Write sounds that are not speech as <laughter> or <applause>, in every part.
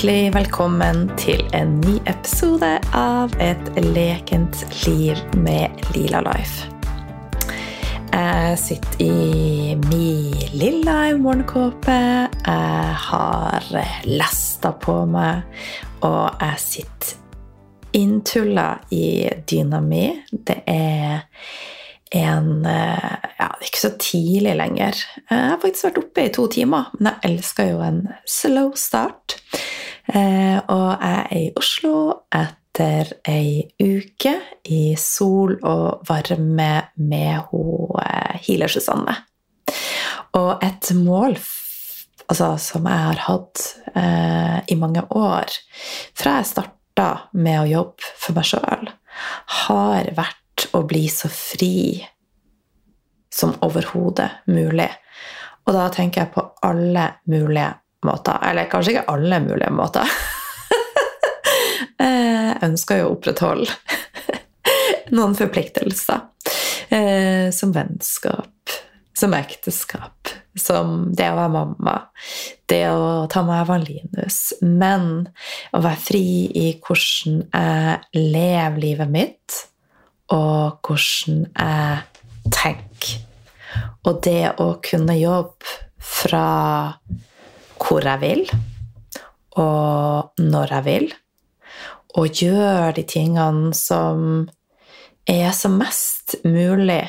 Hjertelig velkommen til en ny episode av Et lekent liv med Lila Life. Jeg sitter i min lilla morgenkåpe. Jeg har lasta på meg, og jeg sitter inntulla i dyna mi. Det er en Ja, det er ikke så tidlig lenger. Jeg har faktisk vært oppe i to timer, men jeg elsker jo en slow start. Eh, og jeg er i Oslo etter ei uke i sol og varme med hun eh, healer Susanne. Og et mål altså, som jeg har hatt eh, i mange år, fra jeg starta med å jobbe for meg sjøl, har vært å bli så fri som overhodet mulig. Og da tenker jeg på alle mulige måter. Eller kanskje ikke alle mulige måter. Jeg ønsker jo å opprettholde noen forpliktelser. Eh, som vennskap, som ekteskap, som det å være mamma, det å ta meg av Linus. Men å være fri i hvordan jeg lever livet mitt, og hvordan jeg tenker. Og det å kunne jobbe fra hvor jeg vil, og når jeg vil, og gjøre de tingene som er som mest mulig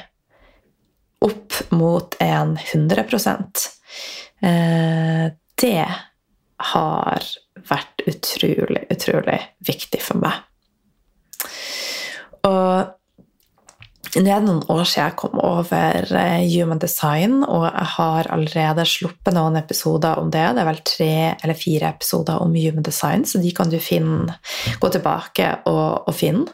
opp mot en 100 eh, Det har vært utrolig, utrolig viktig for meg. Og det er noen år siden jeg kom over eh, Human Design, og jeg har allerede sluppet noen episoder om det. Det er vel tre eller fire episoder om Human Design, så de kan du finne, gå tilbake og, og finne.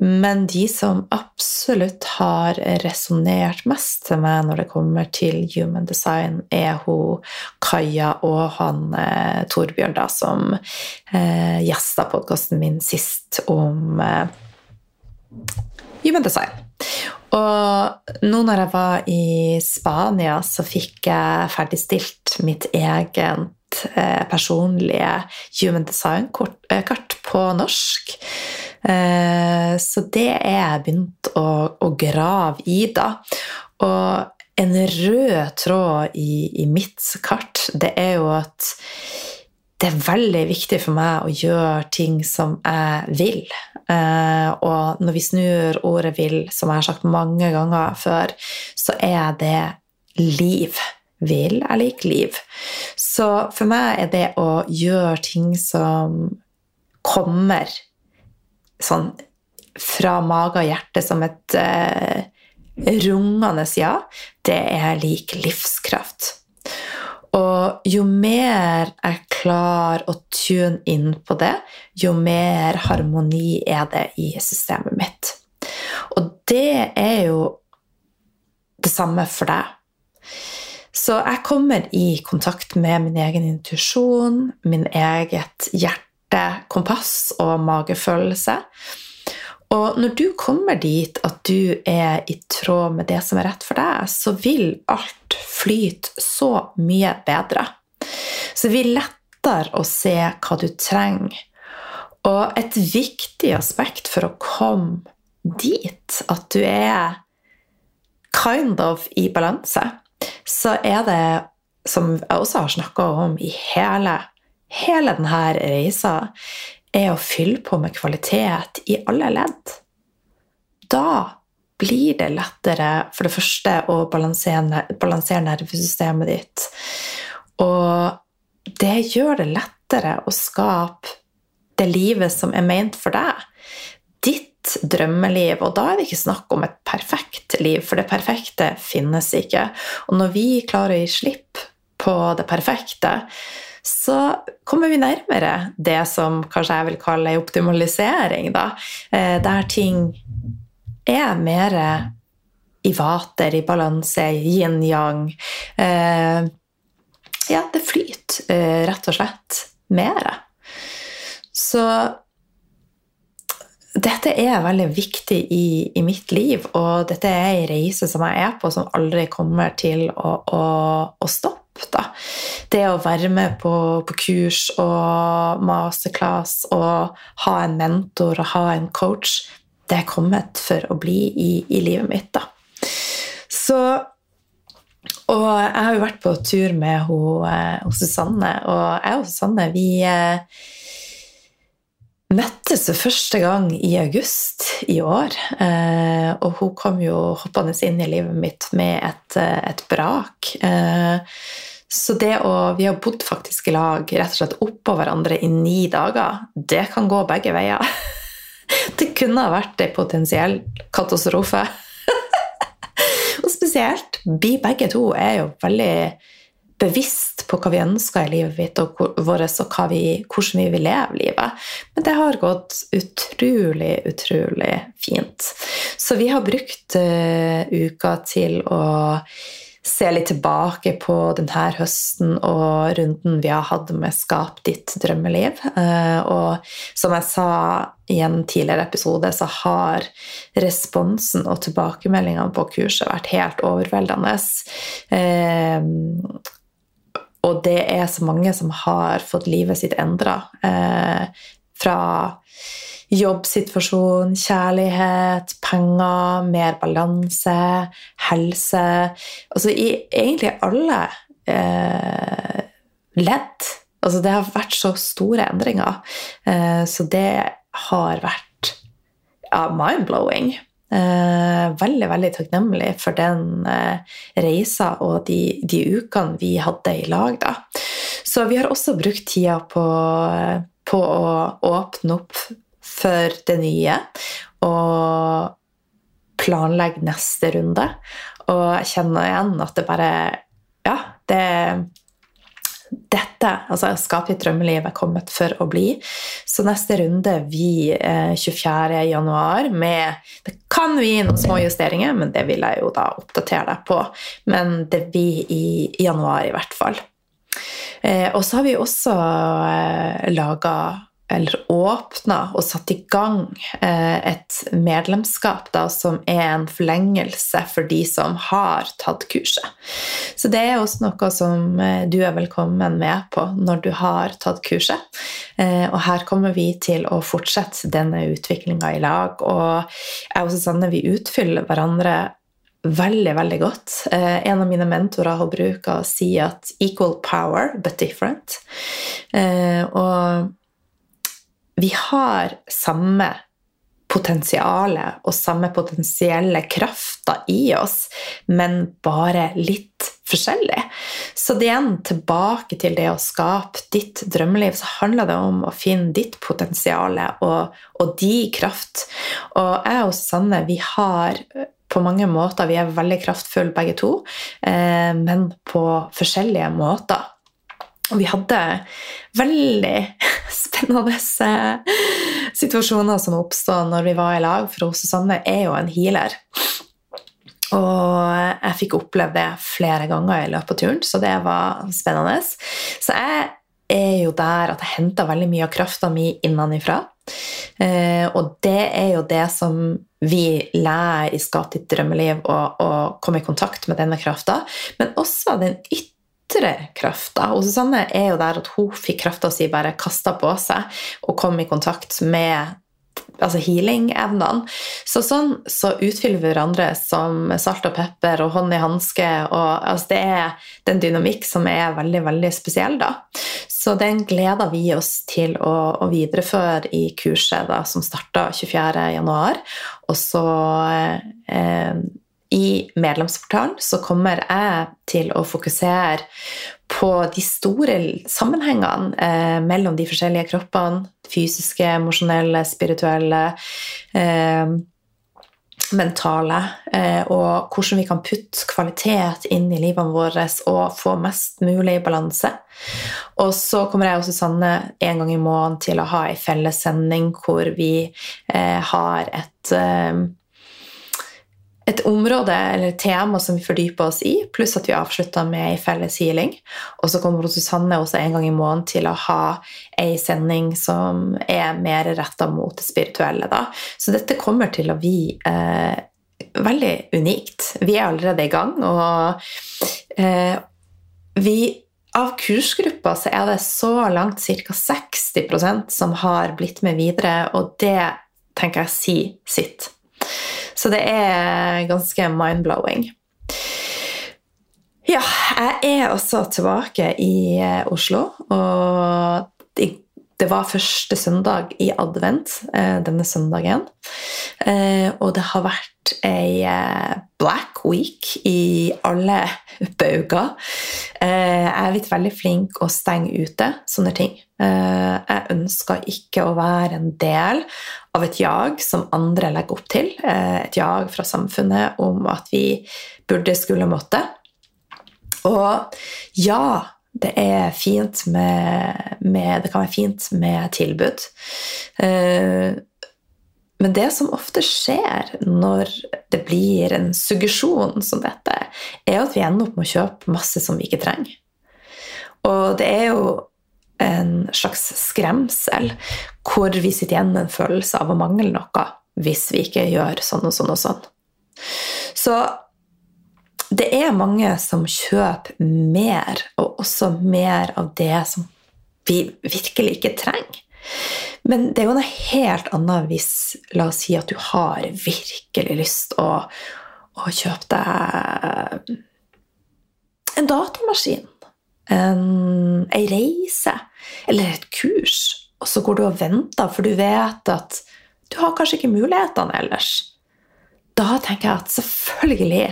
Men de som absolutt har resonnert mest til meg når det kommer til Human Design, er hun Kaja og han eh, Torbjørn, da, som eh, gjesta podkasten min sist om eh, Human Design. Og nå når jeg var i Spania, så fikk jeg ferdigstilt mitt eget eh, personlige Human Design-kart eh, på norsk. Eh, så det er jeg begynt å, å grave i, da. Og en rød tråd i, i mitt kart, det er jo at det er veldig viktig for meg å gjøre ting som jeg vil. Eh, og når vi snur ordet 'vil', som jeg har sagt mange ganger før, så er det liv. Vil er lik liv. Så for meg er det å gjøre ting som kommer sånn fra mage og hjerte som et uh, rungende ja, det er lik livskraft. Og jo mer jeg klarer å tune inn på det, jo mer harmoni er det i systemet mitt. Og det er jo det samme for deg. Så jeg kommer i kontakt med min egen intuisjon, min eget hjerte, kompass og magefølelse. Og når du kommer dit at du er i tråd med det som er rett for deg, så vil alt flyte så mye bedre. Så det blir lettere å se hva du trenger. Og et viktig aspekt for å komme dit, at du er kind of i balanse, så er det, som jeg også har snakka om i hele, hele denne reisa, er å fylle på med kvalitet i alle ledd. Da blir det lettere for det første å balansere, balansere nervesystemet ditt. Og det gjør det lettere å skape det livet som er ment for deg. Ditt drømmeliv. Og da er det ikke snakk om et perfekt liv, for det perfekte finnes ikke. Og når vi klarer å gi slipp på det perfekte, så kommer vi nærmere det som kanskje jeg vil kalle optimalisering, da. Eh, der ting er mer i vater, i balanse, yin-yang. Eh, ja, det flyter eh, rett og slett mer. Så dette er veldig viktig i, i, mitt liv, og dette er ei reise som jeg er på, som aldri kommer til å, å, å stoppe. Da. Det å være med på, på, kurs og masterclass og ha en mentor og ha en coach, det er kommet for å bli i, i livet mitt. Da. Så Og jeg har jo vært på tur med hun, hun Susanne, og jeg og Susanne vi eh, møttes for første gang i august i år. Eh, og hun kom jo hoppende inn i livet mitt med et, eh, et brak. Eh, så det å Vi har bodd faktisk i lag rett og slett oppå hverandre i ni dager. Det kan gå begge veier. <laughs> Det kunne ha vært en potensiell katastrofe. <laughs> Og spesielt vi begge to er jo veldig bevisst på hva vi ønsker i livet vårt, og, vi, hvordan vi vil leve livet. Men det har gått utrolig, utrolig fint. Så vi har brukt uh, uka til å se litt tilbake på denne høsten og runden vi har hatt med Skap ditt drømmeliv. Uh, og som jeg sa i en tidligere episode, så har responsen og tilbakemeldingene på kurset vært helt overveldende. Og det er så mange som har fått livet sitt endra. Eh, fra jobbsituasjon, kjærlighet, penger, mer balanse, helse Altså i egentlig alle eh, ledd. Altså det har vært så store endringer. Eh, så det har vært ja, mind-blowing. Eh, veldig veldig takknemlig for den eh, reisa og de, de, ukene vi hadde i lag. Da. Så vi har også brukt tida på, på å åpne opp for det nye og planlegge neste runde. Og jeg kjenner igjen at det bare Ja, det dette, altså Skap ditt drømmeliv, er kommet for å bli. Så neste runde vi eh, 24.1 med Det kan vi noen små justeringer, men det vil jeg jo da oppdatere deg på. Men det blir i januar i hvert fall. Eh, og så har vi også eh, laga eller åpna og satt i gang eh, et medlemskap da, som er en forlengelse for de som har tatt kurset. Så det er også noe som eh, du er velkommen med på når du har tatt kurset. Eh, og her kommer vi til å fortsette denne utviklinga i lag. Og jeg og Susanne vi utfyller hverandre veldig, veldig godt. en av mine mentorer bruker å si at 'equal power, but different'. og vi har samme potensialet og samme potensielle krafta i oss, men bare litt forskjellig. Så igjen tilbake til det å skape ditt drømmeliv, så handler det om å finne ditt potensial og, og din kraft. Og jeg og Sanne, vi har på mange måter Vi er veldig kraftfulle begge to, eh, men på forskjellige måter. Og vi hadde veldig <laughs> spennende situasjoner som oppstod når vi var i lag, for Susanne er jo en healer. Og jeg fikk oppleve det flere ganger i løpet av turen, så det var spennende. Så jeg er jo der at jeg henter veldig mye av krafta mi innenfra. Eh, og det er jo det som vi lærer i Skap ditt drømmeliv, å komme i kontakt med denne krafta. Men også den ytre ytre krafta. Og Susanne er jo der at hun fikk krafta si bare kasta på seg og kom i kontakt med altså healing-evnene. Så sånn så utfyller vi hverandre som salt og pepper og hånd i hanske. Altså det er den dynamikk som er veldig, veldig spesiell, da. Så den gleder vi oss til å, å videreføre i kurset da, som starta 24.1. Og så eh, i medlemsportalen så kommer jeg til å fokusere på de store sammenhengene eh, mellom de forskjellige kroppene. Fysiske, emosjonelle, spirituelle, eh, mentale. Eh, og hvordan vi kan putte kvalitet inn i livene våre og få mest mulig balanse. Og så kommer jeg og Susanne en gang i måneden til å ha ei fellessending hvor vi eh, har et eh, et område eller tema som vi fordyper oss i, pluss at vi avslutter med ei felles healing. Og så kommer Susanne også en gang i måneden til å ha ei sending som er mer retta mot det spirituelle. Da. Så dette kommer til å bli eh, veldig unikt. Vi er allerede i gang, og eh, vi av kursgruppa så er det så langt ca. 60% som har blitt med videre, og det tenker jeg sier sitt. Så det er ganske mind-blowing. Ja, jeg er også tilbake i eh, Oslo. Og det var første søndag i advent eh, denne søndagen. Eh, og det har vært ei black week i alle bauger. Jeg er blitt veldig flink å stenge ute sånne ting. Jeg ønsker ikke å være en del av et jag som andre legger opp til. Eh, et jag fra samfunnet om at vi burde, skulle, måtte. Og ja, det med, med Det kan være fint med tilbud. Eh, men det som ofte skjer når det blir en suggesjon som dette, er at vi ender opp med å kjøpe masse som vi ikke trenger. Og det er jo en slags skremsel, hvor vi sitter igjen med en følelse av å mangle noe hvis vi ikke gjør sånn og sånn og sånn. Så det er mange som kjøper mer, og også mer av det som vi virkelig ikke trenger. Men det er jo noe helt annet hvis La oss si at du har virkelig lyst å, å kjøpe deg en datamaskin en, ei reise eller et kurs, og så går du og venter, for du vet at du har kanskje ikke mulighetene ellers. Da tenker jeg at selvfølgelig.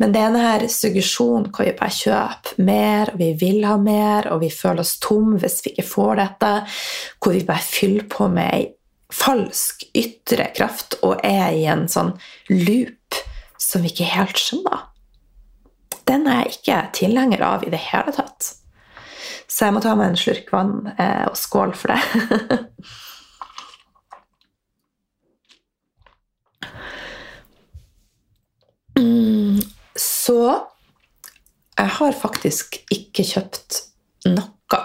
Men det er denne suggesjonen hvor vi bare kjøper mer, og vi vil ha mer, og vi føler oss tom hvis vi ikke får dette, hvor vi bare fyller på med ei falsk ytre kraft og er i en sånn loop som vi ikke helt skjønner den er jeg ikke tilhenger av i det hele tatt. Så jeg må ta meg en slurk vann eh, og skål for det. <laughs> så jeg har faktisk ikke kjøpt noe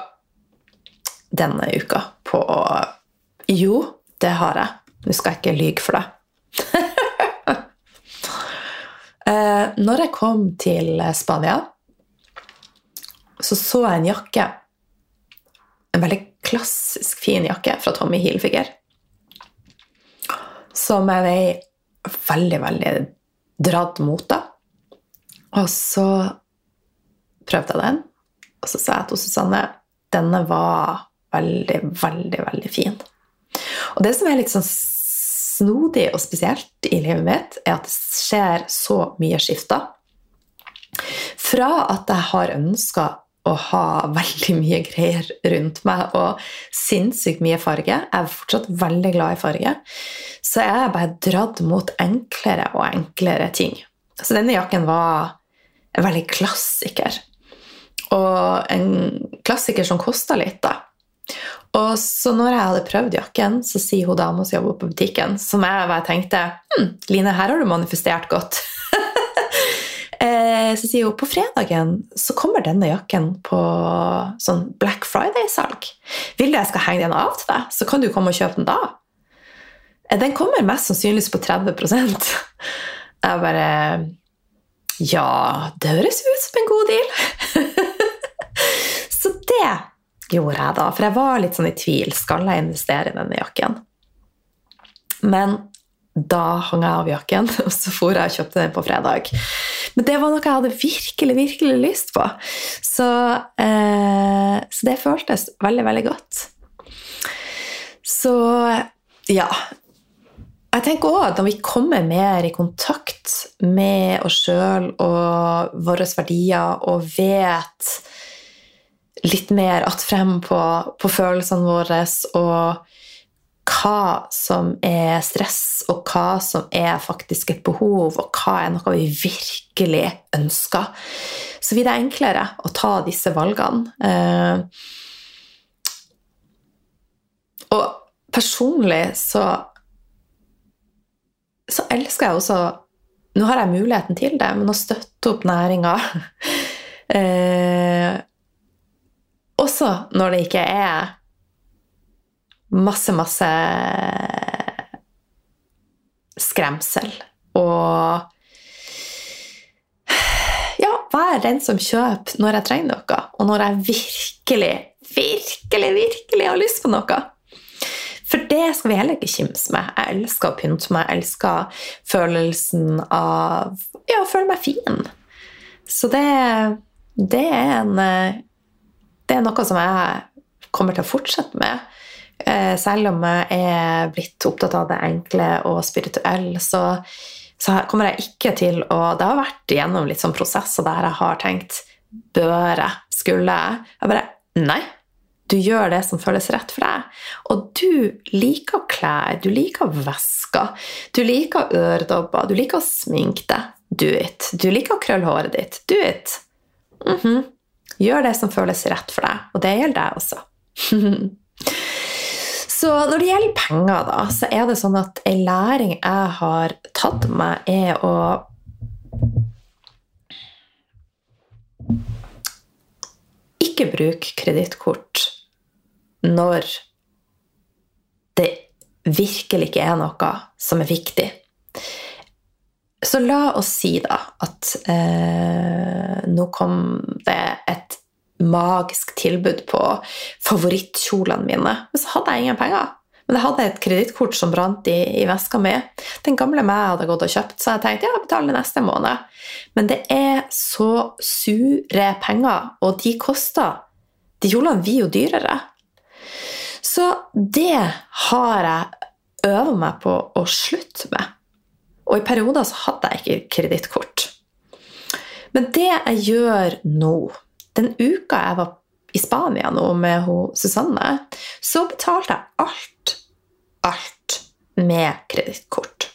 denne uka på Jo, det har jeg. Nå skal jeg ikke lyge for deg. <laughs> Eh, når jeg kom til Spania, så så jeg en jakke. En veldig klassisk fin jakke fra Tommy Hilfiger. Som jeg ble veldig, veldig dratt mot. da. Og så prøvde jeg den, og så sa jeg til Susanne denne var veldig, veldig, veldig fin. Og det som er litt sånn snodig og spesielt i livet mitt, er at det skjer så mye skifter. Fra at jeg har ønska å ha veldig mye greier rundt meg og sinnssykt mye farge. Jeg er fortsatt veldig glad i farge. Så jeg er bare dratt mot enklere og enklere ting. Så denne jakken var en veldig klassiker. Og en klassiker som kosta litt, da. Og så når jeg hadde prøvd jakken, så sier hun dama som jobber på butikken, som jeg bare tenkte hm, Line, her har du manifestert godt. Eh, så sier hun på fredagen så kommer denne jakken på sånn Black Friday-salg. Vil du jeg skal henge den av til deg, så kan du komme og kjøpe den da. Eh, den kommer mest sannsynligvis på 30 <laughs> Jeg bare Ja, det høres ut som en god deal. <laughs> så det gjorde jeg da? For jeg var litt sånn i tvil. Skal jeg investere i denne jakken? Men da hang jeg av jakken, <laughs> og så for jeg og kjøpte den på fredag. Men det var noe jeg hadde virkelig, virkelig lyst på. Så, eh, så det føltes veldig, veldig godt. Så ja. Jeg tenker òg at når vi kommer mer i kontakt med oss sjøl og våre verdier og vet litt mer att frem på, på følelsene våre og hva som er stress, og hva som er faktisk et behov, og hva er noe vi virkelig ønsker, så blir det enklere å ta disse valgene. Eh, og personlig så, så elsker jeg også nå har jeg muligheten til det, men å støtte opp næringa <laughs> eh, Også når det ikke er masse, masse skremsel. Og ja, vær den som kjøper når jeg trenger noe, og når jeg virkelig, virkelig, virkelig har lyst på noe. For det skal vi heller ikke kimse med. Jeg elsker å pynte meg. Jeg elsker følelsen av ja, å føle meg fin. Så det, det, er en, det er noe som jeg kommer til å fortsette med. Eh, selv om jeg er blitt opptatt av det enkle og spirituelle, så, så kommer jeg ikke til å Det har vært gjennom litt sånn prosesser der jeg har tenkt Bør jeg? Skulle jeg? Jeg bare Nei. Du gjør det som føles rett for deg. Og du liker klær, du liker vesker, du liker øredobber, du liker å sminke deg. Do it. Du liker å krølle håret ditt. Do it. Mm -hmm. Gjør det som føles rett for deg. Og det gjelder deg også. <laughs> så når det gjelder penger, da, så er det sånn at ei læring jeg har tatt meg, er å ikke bruke kredittkort når det virkelig ikke er noe som er viktig. Så la oss si da at eh, nå kom det et magisk tilbud på favorittkjolene mine. Men så hadde jeg ingen penger. Men jeg hadde et kredittkort som brant i, i, veska mi. Den gamle meg hadde gått og kjøpt, så jeg tenkte ja, jeg betaler neste måned. Men det er så sure penger, og de koster De kjolene blir jo dyrere. Så det har jeg øvd meg på å slutte med. Og i perioder så hadde jeg ikke kredittkort. Men det jeg gjør nå Den uka jeg var i Spania nå med Susanne, så betalte jeg alt, alt med kredittkort.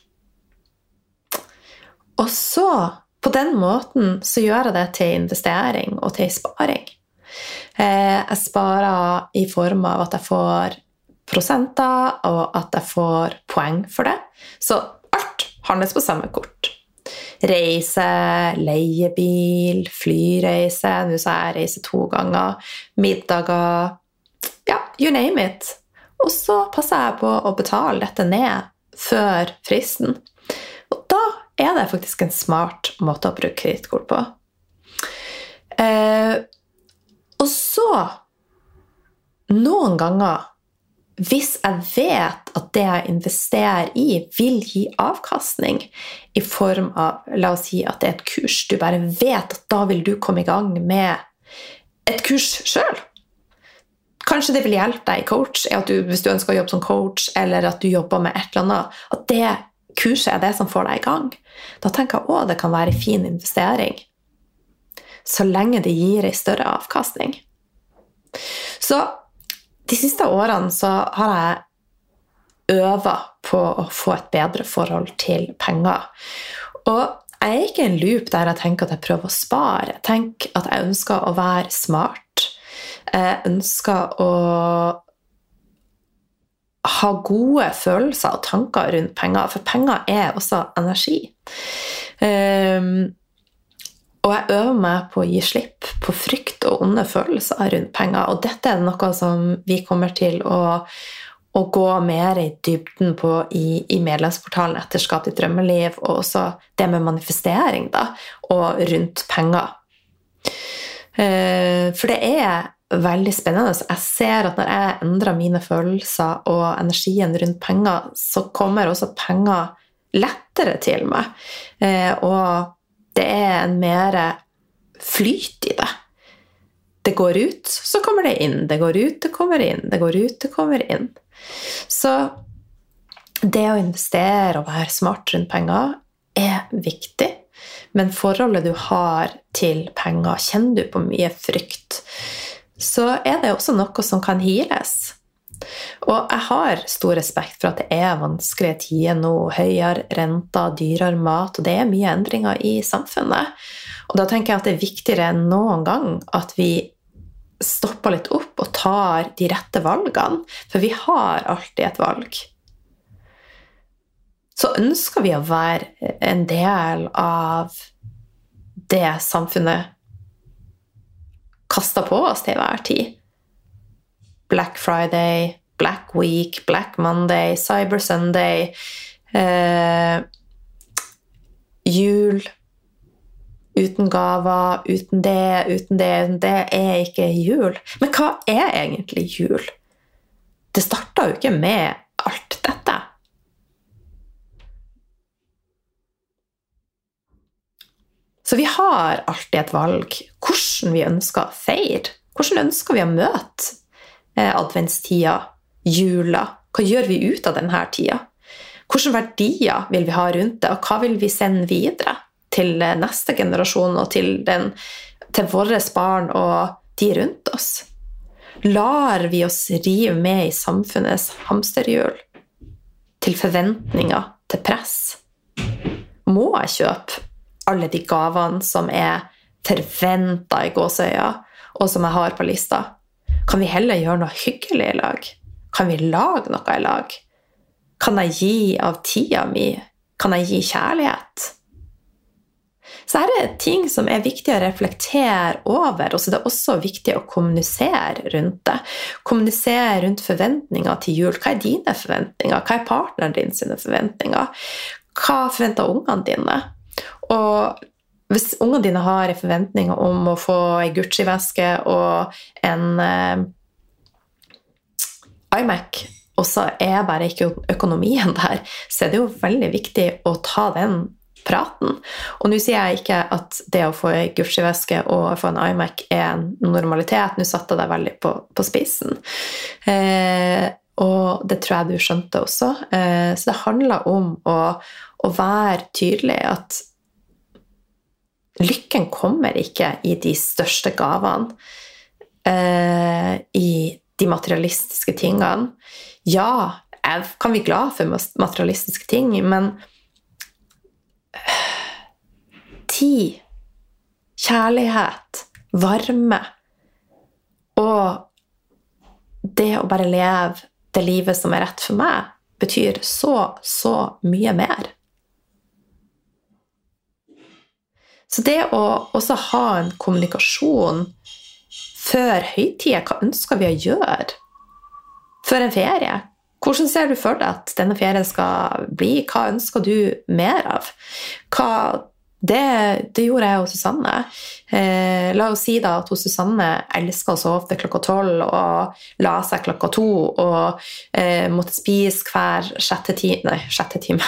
Og så, på den måten, så gjør jeg det til investering og til sparing. Eh, jeg sparer i form av at jeg får prosenter, og at jeg får poeng for det. Så alt handles på samme kort. Reise, leiebil, flyreise Nå sa jeg reise to ganger. Middager Ja, you name it. Og så passer jeg på å betale dette ned før fristen. Og da er det faktisk en smart måte å bruke kredittkort på. Eh, og så Noen ganger, hvis jeg vet at det jeg investerer i, vil gi avkastning i form av La oss si at det er et kurs. Du bare vet at da vil du komme i gang med et kurs sjøl. Kanskje det vil hjelpe deg coach, du, hvis du ønsker å jobbe som coach, eller at du jobber med et eller annet. At det kurset er det som får deg i gang. Da tenker jeg òg det kan være en fin investering så lenge det gir ei større avkastning. Så de siste årene så har jeg øva på å få et bedre forhold til penger. Og jeg er ikke i en loop der jeg tenker at jeg prøver å spare. Jeg tenker at jeg ønsker å være smart. Jeg ønsker å ha gode følelser og tanker rundt penger, for penger er også energi. Um, og jeg øver meg på å gi slipp på frykt og onde følelser rundt penger. Og dette er noe som vi kommer til å, å gå mer i dybden på i, i medlemsportalen Etterskap ditt drømmeliv, og også det med manifestering da, og rundt penger. Eh, for det er veldig spennende. Jeg ser at når jeg endrer mine følelser og energien rundt penger, så kommer også penger lettere til meg. Eh, og det er en mer flyt i det. Det går ut, så kommer det inn. Det går ut, det kommer inn. Det går ut, det kommer inn. Så det å investere og være smart rundt penger er viktig. Men forholdet du har til penger, kjenner du på mye frykt, så er det også noe som kan heales. Og jeg har stor respekt for at det er vanskelige tider nå. Høyere renter, dyrere mat, og det er mye endringer i samfunnet. Og da tenker jeg at det er viktigere enn noen gang at vi stopper litt opp og tar de rette valgene. For vi har alltid et valg. så ønsker vi å være en del av det samfunnet kaster på oss til enhver tid. Black Friday, Black Week, Black Monday, Cyber Sunday, eh, jul uten gaver, uten det, uten det, det er ikke jul. Men hva er egentlig jul? Det starta jo ikke med alt dette. Så vi har alltid et valg hvordan vi ønsker å feire. Hvordan ønsker vi å møte adventstida, jula? Hva gjør vi ut av denne tida? Hvilke verdier vil vi ha rundt det, og hva vil vi sende videre til eh, neste generasjon og til, den, til våre barn og de rundt oss? Lar vi oss rive med i samfunnets hamsterhjul? Til forventninger, til press? Må jeg kjøpe alle de gavene som er forventa i gåseøya, og som jeg har på lista? Kan vi heller gjøre noe hyggelig i lag? Kan vi lage noe i lag? Kan jeg gi av tida mi? Kan jeg gi kjærlighet? Så her er ting som er viktig å reflektere over, og så er det også viktig å kommunisere rundt det. Kommunisere rundt forventninger til jul. Hva er dine forventninger? Hva er partneren din sine forventninger? Hva forventer ungene dine? Og hvis ungene dine har en forventning om å få ei Gucci-veske og en eh, iMac, og så er bare ikke økonomien der, så er det jo veldig viktig å ta den praten. Og nå sier jeg ikke at det å få ei Gucci-veske og få en iMac er en normalitet, nå satte jeg deg veldig på, på spissen. Eh, og det tror jeg du skjønte også. Eh, så det handler om å, å være tydelig at lykken kommer ikke i de største gavene, eh, i de materialistiske tingene. Ja, jeg kan bli glad for materialistiske ting, men tid, kjærlighet, varme og det å bare leve det livet som er rett for meg, betyr så, så mye mer. Så det å også ha en kommunikasjon før høytida, hva ønsker vi å gjøre? Før en ferie? Hvordan ser du for deg at denne ferien skal bli? Hva ønsker du mer av? Hva, det, det, gjorde jeg og Susanne. Eh, la oss si da at Susanne elska å sove til klokka tolv og la seg klokka to og eh, måtte spise hver sjette time Nei, sjette time.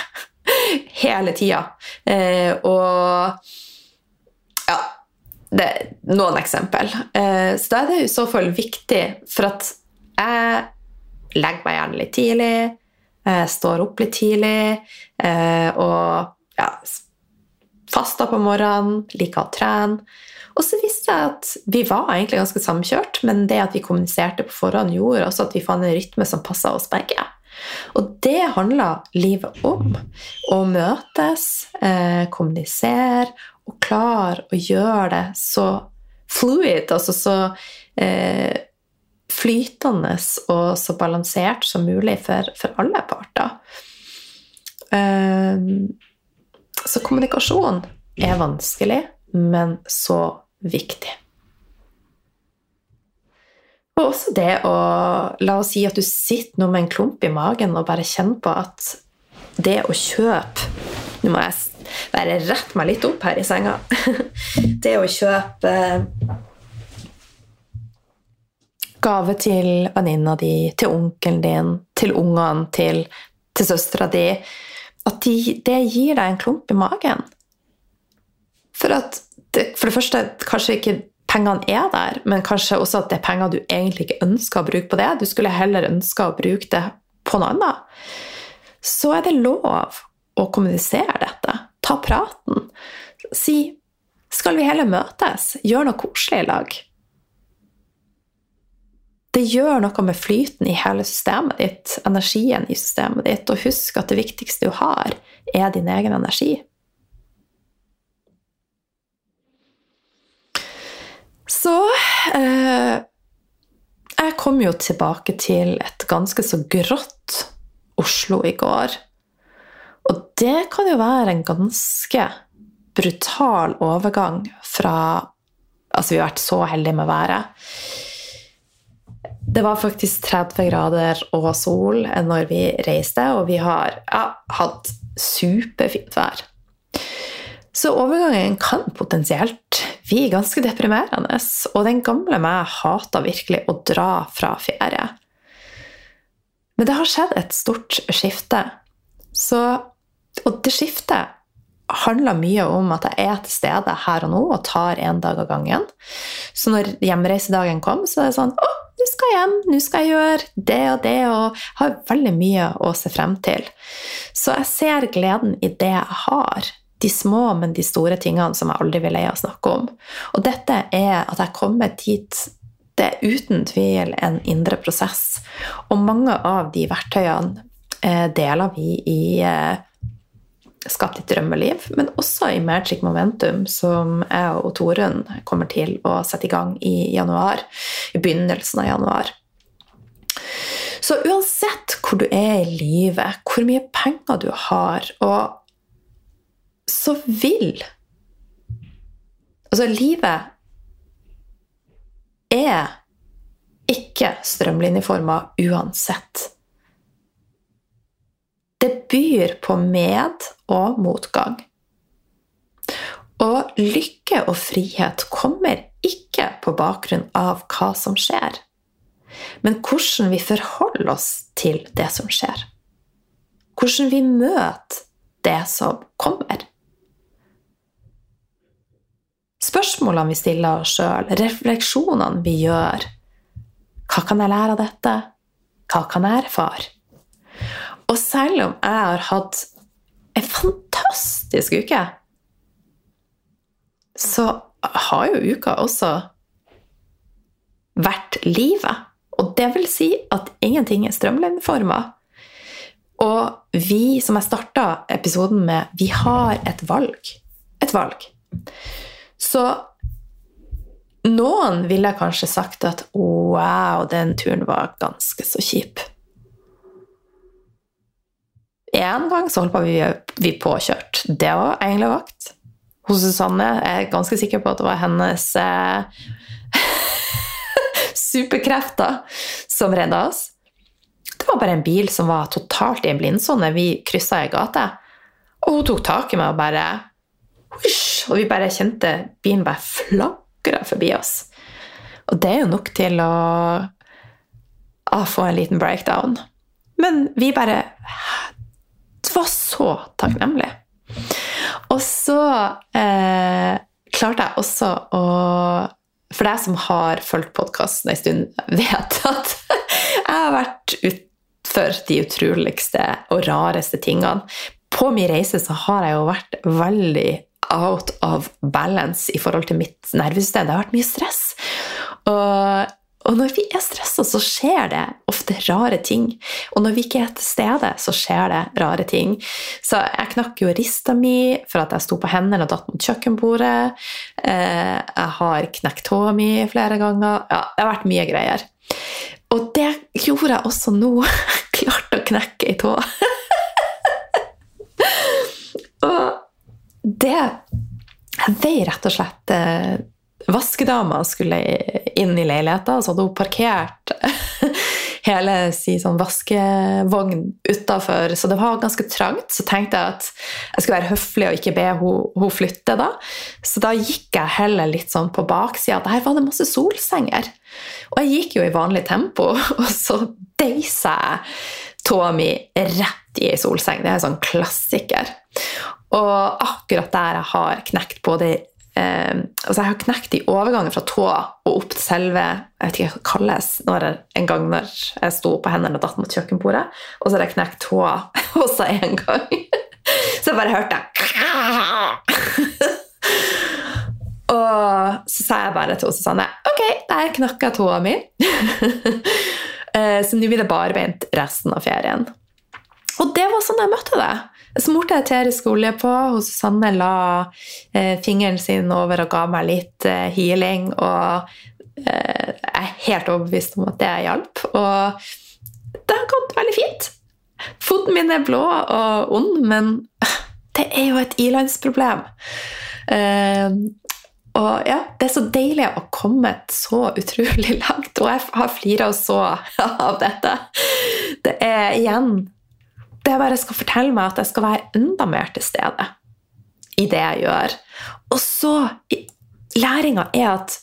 <laughs> Hele tida. Eh, og ja, det er noen eksempel. Eh, så da er det i så fall viktig, for at jeg legger meg gjerne litt tidlig, jeg står opp litt tidlig, eh, og ja, faster på morgenen, liker å trene. Og så visste jeg at vi var egentlig ganske samkjørt, men det at vi kommuniserte på forhånd, gjorde også at vi fant en rytme som passa oss begge. Og det handler livet om. Å møtes, eh, kommunisere og klare å gjøre det så fluid, altså så eh, flytende og så balansert som mulig for, for alle parter. Eh, så kommunikasjon er vanskelig, men så viktig. Og også det å La oss si at du sitter nå med en klump i magen og bare kjenner på at det å kjøpe Nå må jeg bare rette meg litt opp her i senga. <laughs> Det å kjøpe gave til venninna di, til onkelen din, til ungene, til, til søstera di At de, det gir deg en klump i magen. For, at det, for det første, kanskje ikke pengene er der, men kanskje også at det er penger du egentlig ikke ønsker å bruke på det. Du skulle heller ønske å bruke det på noe annet. Så er det lov å kommunisere dette ta praten. Si 'Skal vi heller møtes? Gjør noe koselig i lag?' Det gjør noe med flyten i hele systemet ditt, energien i systemet ditt, og husk at det viktigste du har, er din egen energi. Så eh, Jeg kom jo tilbake til et ganske så grått Oslo i går. Og det kan jo være en ganske brutal overgang fra Altså, vi har vært så heldige med været. Det var faktisk 30 grader og sol når vi reiste, og vi har ja, hatt superfint vær. Så overgangen kan potensielt bli ganske deprimerende. Og den gamle meg hata virkelig å dra fra ferie. Men det har skjedd et stort skifte. Så, og det skiftet handler mye om at jeg er til stede her og nå og tar en dag av gangen. Så når hjemreisedagen kom, så er det sånn Å, nå skal jeg hjem, nå skal jeg gjøre det og det, og har veldig mye å se frem til. Så jeg ser gleden i det jeg har. De små, men de store tingene som jeg aldri vil leie å snakke om. Og dette er at jeg kommer dit det er uten tvil en indre prosess. Og mange av de verktøyene eh, deler vi i eh, Skap ditt drømmeliv, men også i Magic Momentum, som jeg og Torunn kommer til å sette i gang i januar. I begynnelsen av januar. Så uansett hvor du er i livet, hvor mye penger du har, og så vil Altså, livet er ikke strømlinjeforma uansett. Det byr på med- og motgang. Og lykke og frihet kommer ikke på bakgrunn av hva som skjer, men hvordan vi forholder oss til det som skjer. Hvordan vi møter det som kommer. Spørsmålene vi stiller oss sjøl, refleksjonene vi gjør. Hva kan jeg lære av dette? Hva kan jeg erfare? Og selv om jeg har hatt en fantastisk uke, så har jo uka også vært livet. Og det vil si at ingenting er strømlinjeforma. Og vi, som jeg starta episoden med, vi har et valg. Et valg. Så noen ville kanskje sagt at wow, den turen var ganske så kjip. En gang så holdt vi, vi påkjørt. Det var englevakt. Hos Susanne jeg er ganske sikker på at det var hennes eh, <laughs> superkrefter som redda oss. Det var bare en bil som var totalt i en blindsone. Vi kryssa ei gate, og hun tok tak i meg og bare! Og vi bare kjente bilen bare flagra forbi oss. Og det er jo nok til å, å få en liten breakdown. Men vi bare var så takknemlig. Og så eh, klarte jeg også å For deg som har fulgt podkasten en stund, vet at <laughs> jeg har vært utfor de utroligste og rareste tingene. På min reise så har jeg jo vært veldig out of balance i forhold til mitt nervesystem. Det har vært mye stress. Og og når vi er stressa, så skjer det ofte rare ting. Og når vi ikke er til stede, så skjer det rare ting. Så jeg knakk jo rista mi for at jeg sto på hendene og datt mot kjøkkenbordet. Eh, jeg har knekt tåa mi flere ganger. Ja, det har vært mye greier. Og det gjorde jeg også nå. <laughs> Klarte å knekke ei tå. <laughs> og det Jeg veier rett og slett eh, vaskedama skulle inn i leiligheten, så hadde hun parkert <laughs> hele si sånn vaskevogn utafor, så det var ganske trangt. Så tenkte jeg at jeg skulle være høflig og ikke be hun flytte, da. Så da gikk jeg heller litt sånn på baksida. Der var det masse solsenger. Og jeg gikk jo i vanlig tempo, <laughs> og så deisa jeg tåa mi rett i ei solseng. Det er en sånn klassiker. Og akkurat der jeg har knekt både eh, altså Jeg har knekt i overgangen fra tå og opp til selve Jeg vet ikke hva det kalles når jeg, en gang når jeg sto på hendene og datt mot kjøkkenbordet. Og så har jeg knekt tåa <laughs> også en gang. <laughs> Så jeg bare hørte <laughs> Og så sa jeg bare til Susanne ok, der knakk jeg tåa mi. Eh, så nå blir det barbeint resten av ferien. Og det var sånn jeg møtte det. Jeg smurte eterisk olje på, og Susanne la eh, fingeren sin over og ga meg litt eh, healing. Og eh, jeg er helt overbevist om at det hjalp. Og det har gått veldig fint. Foten min er blå og ond, men det er jo et ilandsproblem. Uh, og ja, Det er så deilig å ha kommet så utrolig langt, og jeg har flira så av dette. Det er igjen Det bare skal fortelle meg at jeg skal være enda mer til stede i det jeg gjør. Og så Læringa er at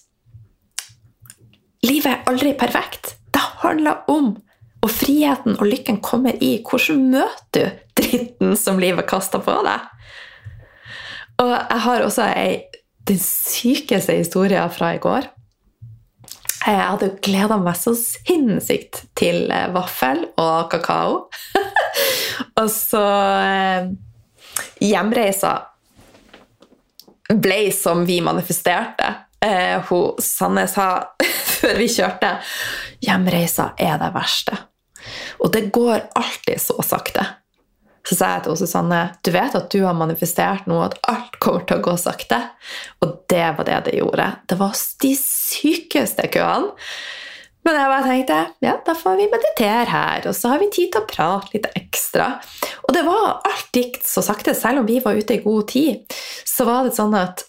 livet er aldri perfekt. Det handler om og friheten og lykken kommer i hvordan møter du dritten som livet kaster på deg. Og jeg har også ei den sykeste historien fra i går. Jeg hadde gleda meg så sinnssykt til vaffel og kakao. <laughs> og så eh, Hjemreisa ble som vi manifesterte. Eh, hun Sanne sa <laughs> før vi kjørte Hjemreisa er det verste. Og det går alltid så sakte. Så sa jeg til Susanne du vet at du har manifestert nå at alt kommer til å gå sakte. Og det var det det gjorde. Det var de sykeste køene. Men jeg bare tenkte ja, da får vi meditere her, og så har vi tid til å prate litt ekstra. Og det var alt gikk så sakte, selv om vi var ute i god tid. Så var det sånn at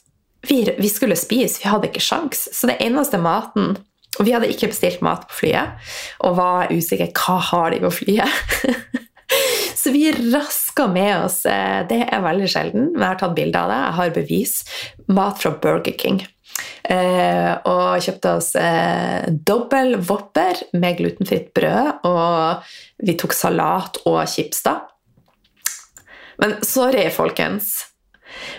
vi, vi skulle spise, vi hadde ikke sjans. Så det eneste maten Og vi hadde ikke bestilt mat på flyet, og var usikre hva har de på flyet. <laughs> Så vi raska med oss eh, Det er veldig sjelden, men jeg har tatt bilde av det. Jeg har bevis. Mat fra Burger King. Eh, og kjøpte oss eh, dobbel Wopper med glutenfritt brød. Og vi tok salat og chips, da. Men sorry, folkens.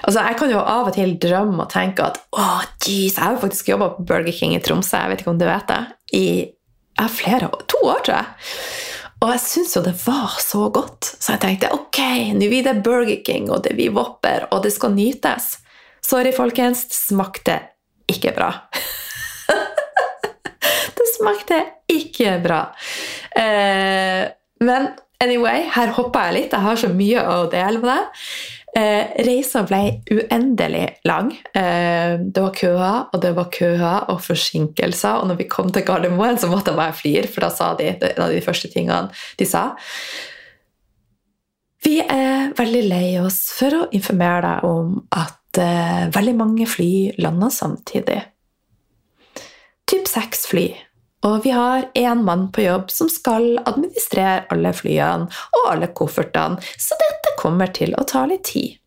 Altså, Jeg kan jo av og til drømme og tenke at å, jeez, jeg har jo faktisk jobba på Burger King i Tromsø, jeg vet ikke om du vet det, i ja, flere to år, tror jeg. Og jeg syntes jo det var så godt, så jeg tenkte ok, nå blir det Burger King, og det blir Wopper, og det skal nytes. Sorry, folkens, det smakte ikke bra. <laughs> det smakte ikke bra. Eh, men anyway, her hoppa jeg litt. Jeg har så mye å dele med deg. Eh, reisa ble uendelig lang. Eh, det var køer, og det var køer og forsinkelser. Og når vi kom til Gardermoen, så måtte jeg bare flire, for da sa de en av de første tingene de sa. Vi er veldig lei oss for å informere deg om at eh, veldig mange fly lander samtidig. Typ seks fly. Og vi har én mann på jobb som skal administrere alle flyene og alle koffertene, så dette kommer til å ta litt tid.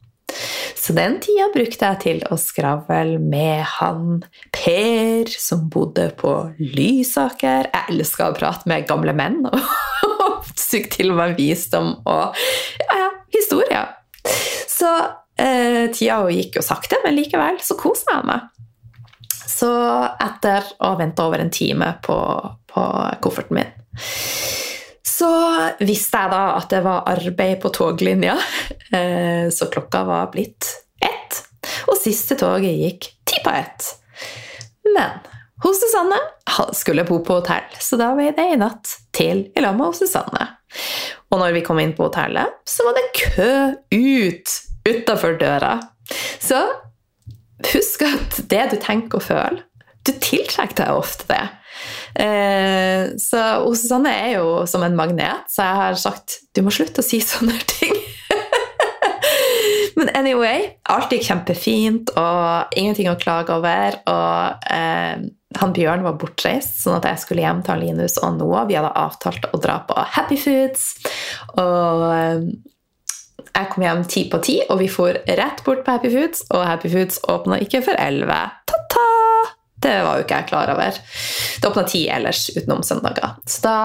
Så den tida brukte jeg til å skravle med han Per, som bodde på Lysaker. Jeg elska å prate med gamle menn <laughs> og suge til meg visdom og ja, ja, historier. Så eh, tida gikk jo sakte, men likevel så koste jeg meg. Så etter å ha venta over en time på, på kofferten min så visste jeg da at det var arbeid på toglinja, <laughs> eh, så klokka var blitt ett. Og siste toget gikk ti på ett. Men hos Susanne skulle bo på hotell, så da ble det i natt til i lag med Susanne. Og når vi kom inn på hotellet, så var det kø ut utafor døra. Så husk at det du tenker og føler, du tiltrekker deg ofte det. Eh, så Susanne er jo som en magnet, så jeg har sagt du må slutte å si sånne <laughs> ting. Men anyway, alt gikk kjempefint, og ingenting å klage over. Og eh, han Bjørn var bortreist, sånn at jeg skulle hjem til Linus og Noah. Vi hadde avtalt å dra på Happy Foods. Og eh, jeg kom hjem ti på ti, og vi for rett bort på Happy Foods, og Happy Foods åpna ikke før elleve. Ta-ta! Det var jo ikke jeg klar over. Det åpna ti ellers utenom søndager. Så da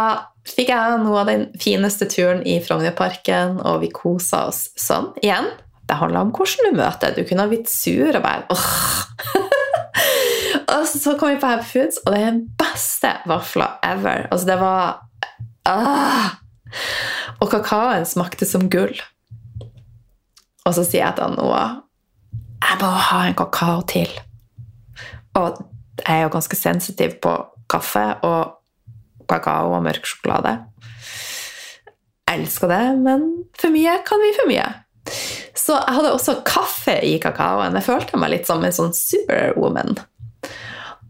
fikk jeg noe av den fineste turen i Frognerparken, og vi kosa oss sånn. Igjen, det handla om hvordan du møter. Du kunne ha blitt sur og bare åh. <laughs> og så kom vi på Happy Foods, og det er den beste vafla ever. Altså, det var ah. Og kakaoen smakte som gull. Og så sier jeg til Noah jeg må ha en kakao til. Og jeg er jo ganske sensitiv på kaffe og kakao og mørk sjokolade. Jeg elsker det, men for mye kan bli for mye. Så jeg hadde også kaffe i kakaoen. Jeg følte meg litt som en sånn superwoman.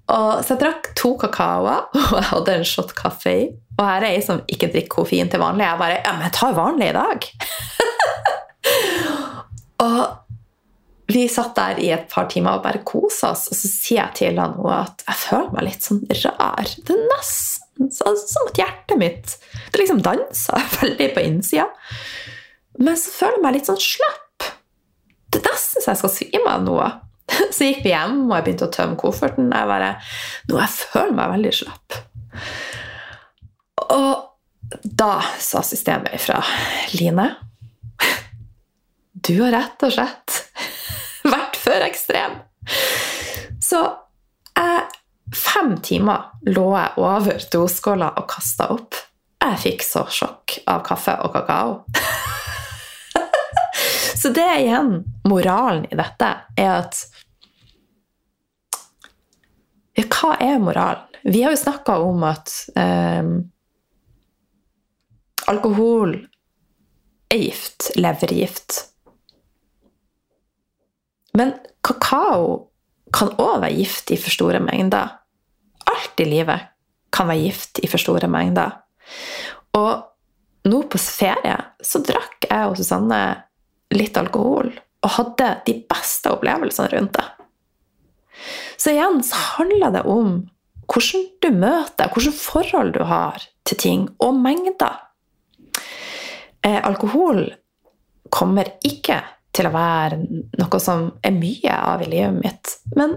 Og, så jeg drakk to kakaoer, <laughs> og jeg hadde en shot kaffe i. Og her er jeg som ikke drikker koffein til vanlig. Jeg bare Ja, men jeg tar vanlig i dag. <laughs> og vi satt der i et par timer og bare kosa oss, og så sier jeg til han at jeg føler meg litt sånn rar. Det er nesten som at hjertet mitt Det liksom danser <laughs> veldig på innsida. Men så føler jeg meg litt sånn slapp. Det er nesten så jeg skal svime av noe. <laughs> Så gikk vi hjem, og jeg begynte å tømme kofferten. Jeg bare Nå jeg føler meg veldig slapp. Og da sa systemet ifra Line Du har rett og slett <laughs> vært for ekstrem. Så jeg Fem timer lå jeg over doskåla og kasta opp. Jeg fikk så sjokk av kaffe og kakao. <laughs> så det er igjen moralen i dette, er at ja, hva er moralen? Vi har jo snakka om at eh, alkohol er gift. Levergift. Men kakao kan òg være gift i for store mengder. Alt i livet kan være gift i for store mengder. Og nå på ferie så drakk jeg og Susanne litt alkohol og hadde de beste opplevelsene rundt det. Så igjen så handler det om hvordan du møter, hvilket forhold du har til ting, og mengder. Eh, alkohol kommer ikke til å være noe som er mye av i livet mitt. Men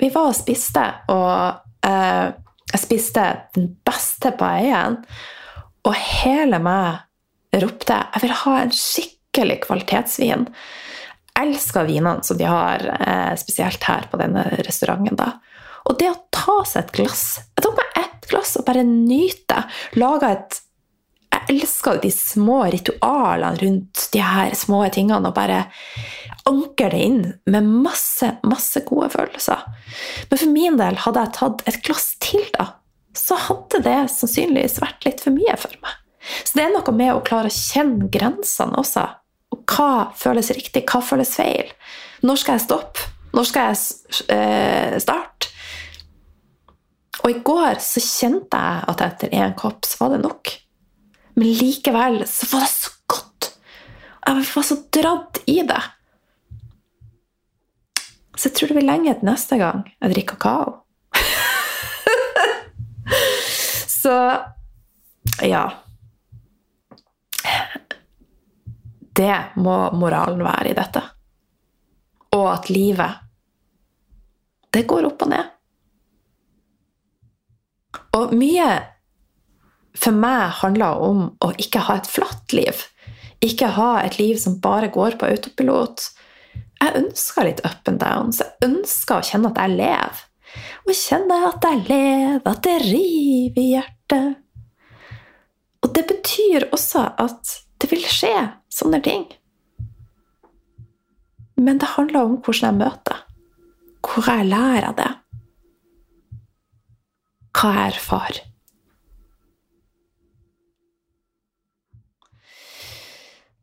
vi var og spiste, og eh, jeg spiste den beste paien. Og hele meg ropte jeg vil ha en skikkelig kvalitetsvin Jeg elsker vinene som de har, eh, spesielt her på denne restauranten. da. Og det å ta seg et glass Jeg tok meg ett glass og bare nyte. Laga et Jeg elsker de små ritualene rundt de her små tingene og bare anker det inn med masse, masse gode følelser. Men for min del, hadde jeg tatt et glass til, da, så hadde det sannsynligvis vært litt for mye for meg. Så det er noe med å klare å kjenne grensene også Og hva føles riktig, hva føles feil? Når skal jeg stoppe? Når skal jeg eh, starte? Og i går så kjente jeg at etter én kopp så var det nok. Men likevel så var det så godt. Jeg var så dratt i det. Så jeg tror det blir lenge til neste gang jeg drikker kakao. <laughs> så ja. Det må moralen være i dette. Og at livet Det går opp og ned. Og mye for meg handler om å ikke ha et flatt liv. Ikke ha et liv som bare går på autopilot. Jeg ønsker litt up and down, så jeg ønsker å kjenne at jeg lever. Og kjenne at jeg lever, at det river i hjertet. Og det betyr også at det vil skje sånne ting. Men det handler om hvordan jeg møter. Hvor jeg lærer det. Hva jeg erfarer.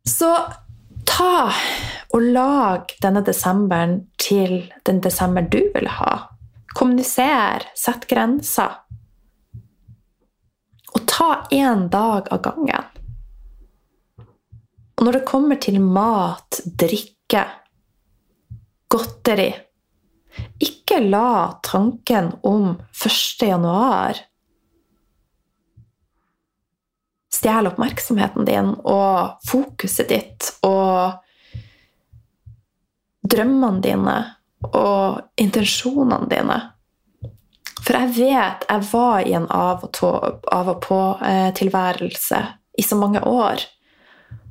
Så ta og lag denne desemberen til den desember du vil ha. Kommuniser, sett grenser. Og ta én dag av gangen. Og når det kommer til mat, drikke, godteri Ikke la tanken om 1. januar stjele oppmerksomheten din og fokuset ditt og drømmene dine og intensjonene dine. For jeg vet jeg var i en av og på-tilværelse eh, i så mange år.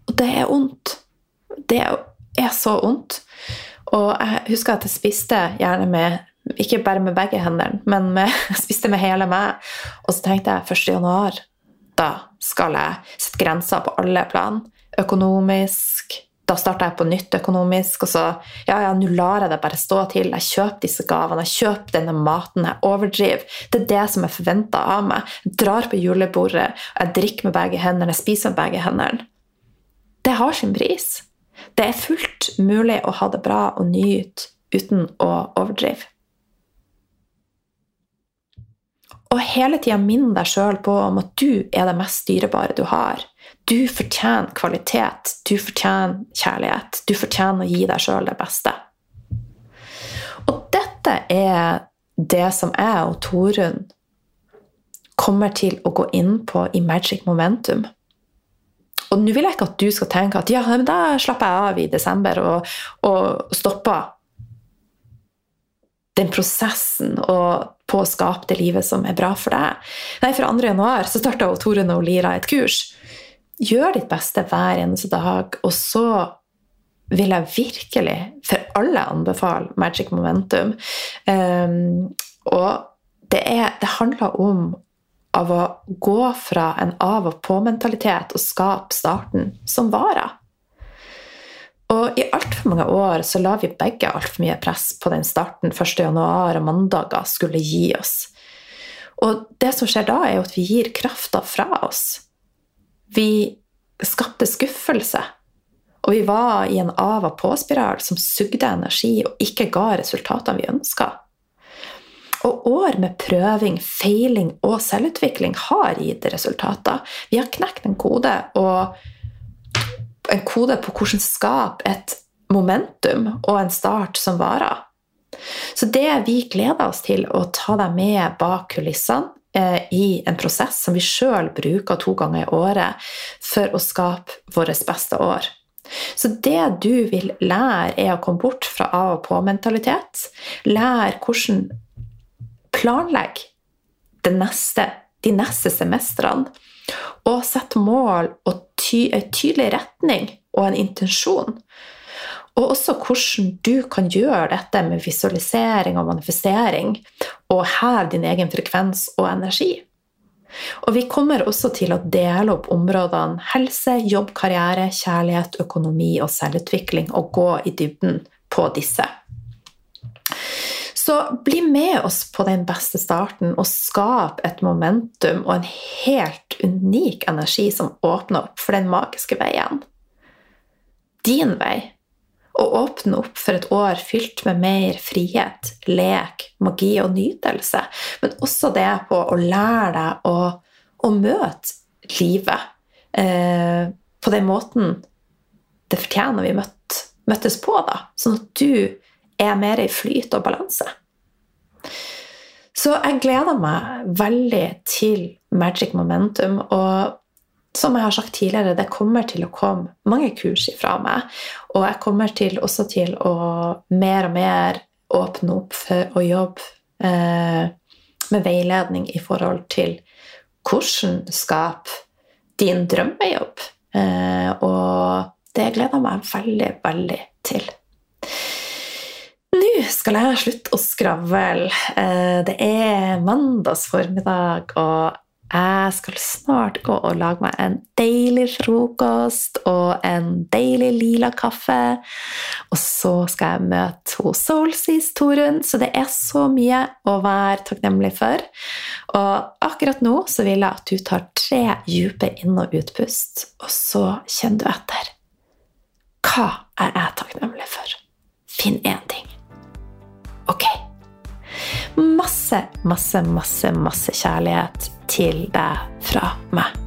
Og det er vondt. Det er så vondt. Og jeg husker at jeg spiste gjerne med ikke bare med begge hendene, men med, jeg <laughs> spiste med hele meg. Og så tenkte jeg 1. januar, da skal jeg sette grenser på alle plan. Økonomisk. Da starta jeg på nytt økonomisk. Og så ja, ja, nå lar jeg det bare stå til. Jeg kjøper disse gavene, jeg kjøper denne maten, jeg overdriver. Det er det som er forventa av meg. Jeg drar på julebordet, jeg drikker med begge hendene, jeg spiser med begge hendene det har sin pris. Det er fullt mulig å ha det bra og nyte uten å overdrive. Og hele tida minn deg sjøl på om at du er det mest dyrebare du har. Du fortjener kvalitet, du fortjener kjærlighet, du fortjener å gi deg sjøl det beste. Og dette er det som jeg og Torunn kommer til å gå inn på i Magic Momentum. Og nå vil jeg ikke at du skal tenke at ja, men da slapper jeg av i desember og, og stopper den prosessen og på å skape det livet som er bra for deg. Nei, Fra 2. januar så starta Torunn og Lira et kurs. Gjør ditt beste hver eneste dag, og så vil jeg virkelig for alle anbefale Magic Momentum. Um, og det, er, det handler om av å gå fra en av og på-mentalitet og skape starten som varer. Og i altfor mange år så la vi begge altfor mye press på den starten 1.1. og mandager skulle gi oss. Og det som skjer da, er jo at vi gir krafta fra oss. Vi skapte skuffelse. Og vi var i en av og på-spiral som sugde energi og ikke ga resultatene vi ønska. Og år med prøving, feiling og selvutvikling har gitt resultater. Vi har knekt en kode, og en kode på hvordan skape et momentum og en start som varer. Så det vi gleder oss til å ta deg med bak kulissene eh, i en prosess som vi sjøl bruker to ganger i året for å skape vårt beste år. Så det du vil lære, er å komme bort fra av og på-mentalitet. Lære hvordan planlegge de neste semestrene. Og sette mål og ty, en tydelig retning og en intensjon. Og også hvordan du kan gjøre dette med visualisering og manifestering, og heve din egen frekvens og energi. Og vi kommer også til å dele opp områdene helse, jobb, karriere, kjærlighet, økonomi og selvutvikling, og gå i dybden på disse. Så bli med oss på den beste starten og skap et momentum og en helt unik energi som åpner opp for den magiske veien. Din vei. Og åpne opp for et år fylt med mer frihet, lek, magi og nytelse. Men også det på å lære deg å, å møte livet eh, på den måten det fortjener vi møtt, møttes på, da. Sånn at du er mer i flyt og balanse. Så jeg gleder meg veldig til Magic Momentum. Og som jeg har sagt tidligere, det kommer til å komme mange kurs ifra meg. Og jeg kommer til også til å mer og mer åpne opp for å jobbe eh, med veiledning i forhold til hvordan skape din drømmejobb. Eh, og det gleder jeg meg veldig, veldig til. Skal jeg slutte å skravle. Eh, det er mandags formiddag, og jeg skal snart gå og lage meg en deilig frokost og en deilig lila kaffe. Og så skal jeg møte hun Soulseas Torunn, så det er så mye å være takknemlig for. Og akkurat nå så vil jeg at du tar tre dype inn- og utpust, og så kjenner du etter. Hva er jeg takknemlig for? Finn én ting. Ok. Masse, masse, masse, masse kjærlighet til deg fra meg.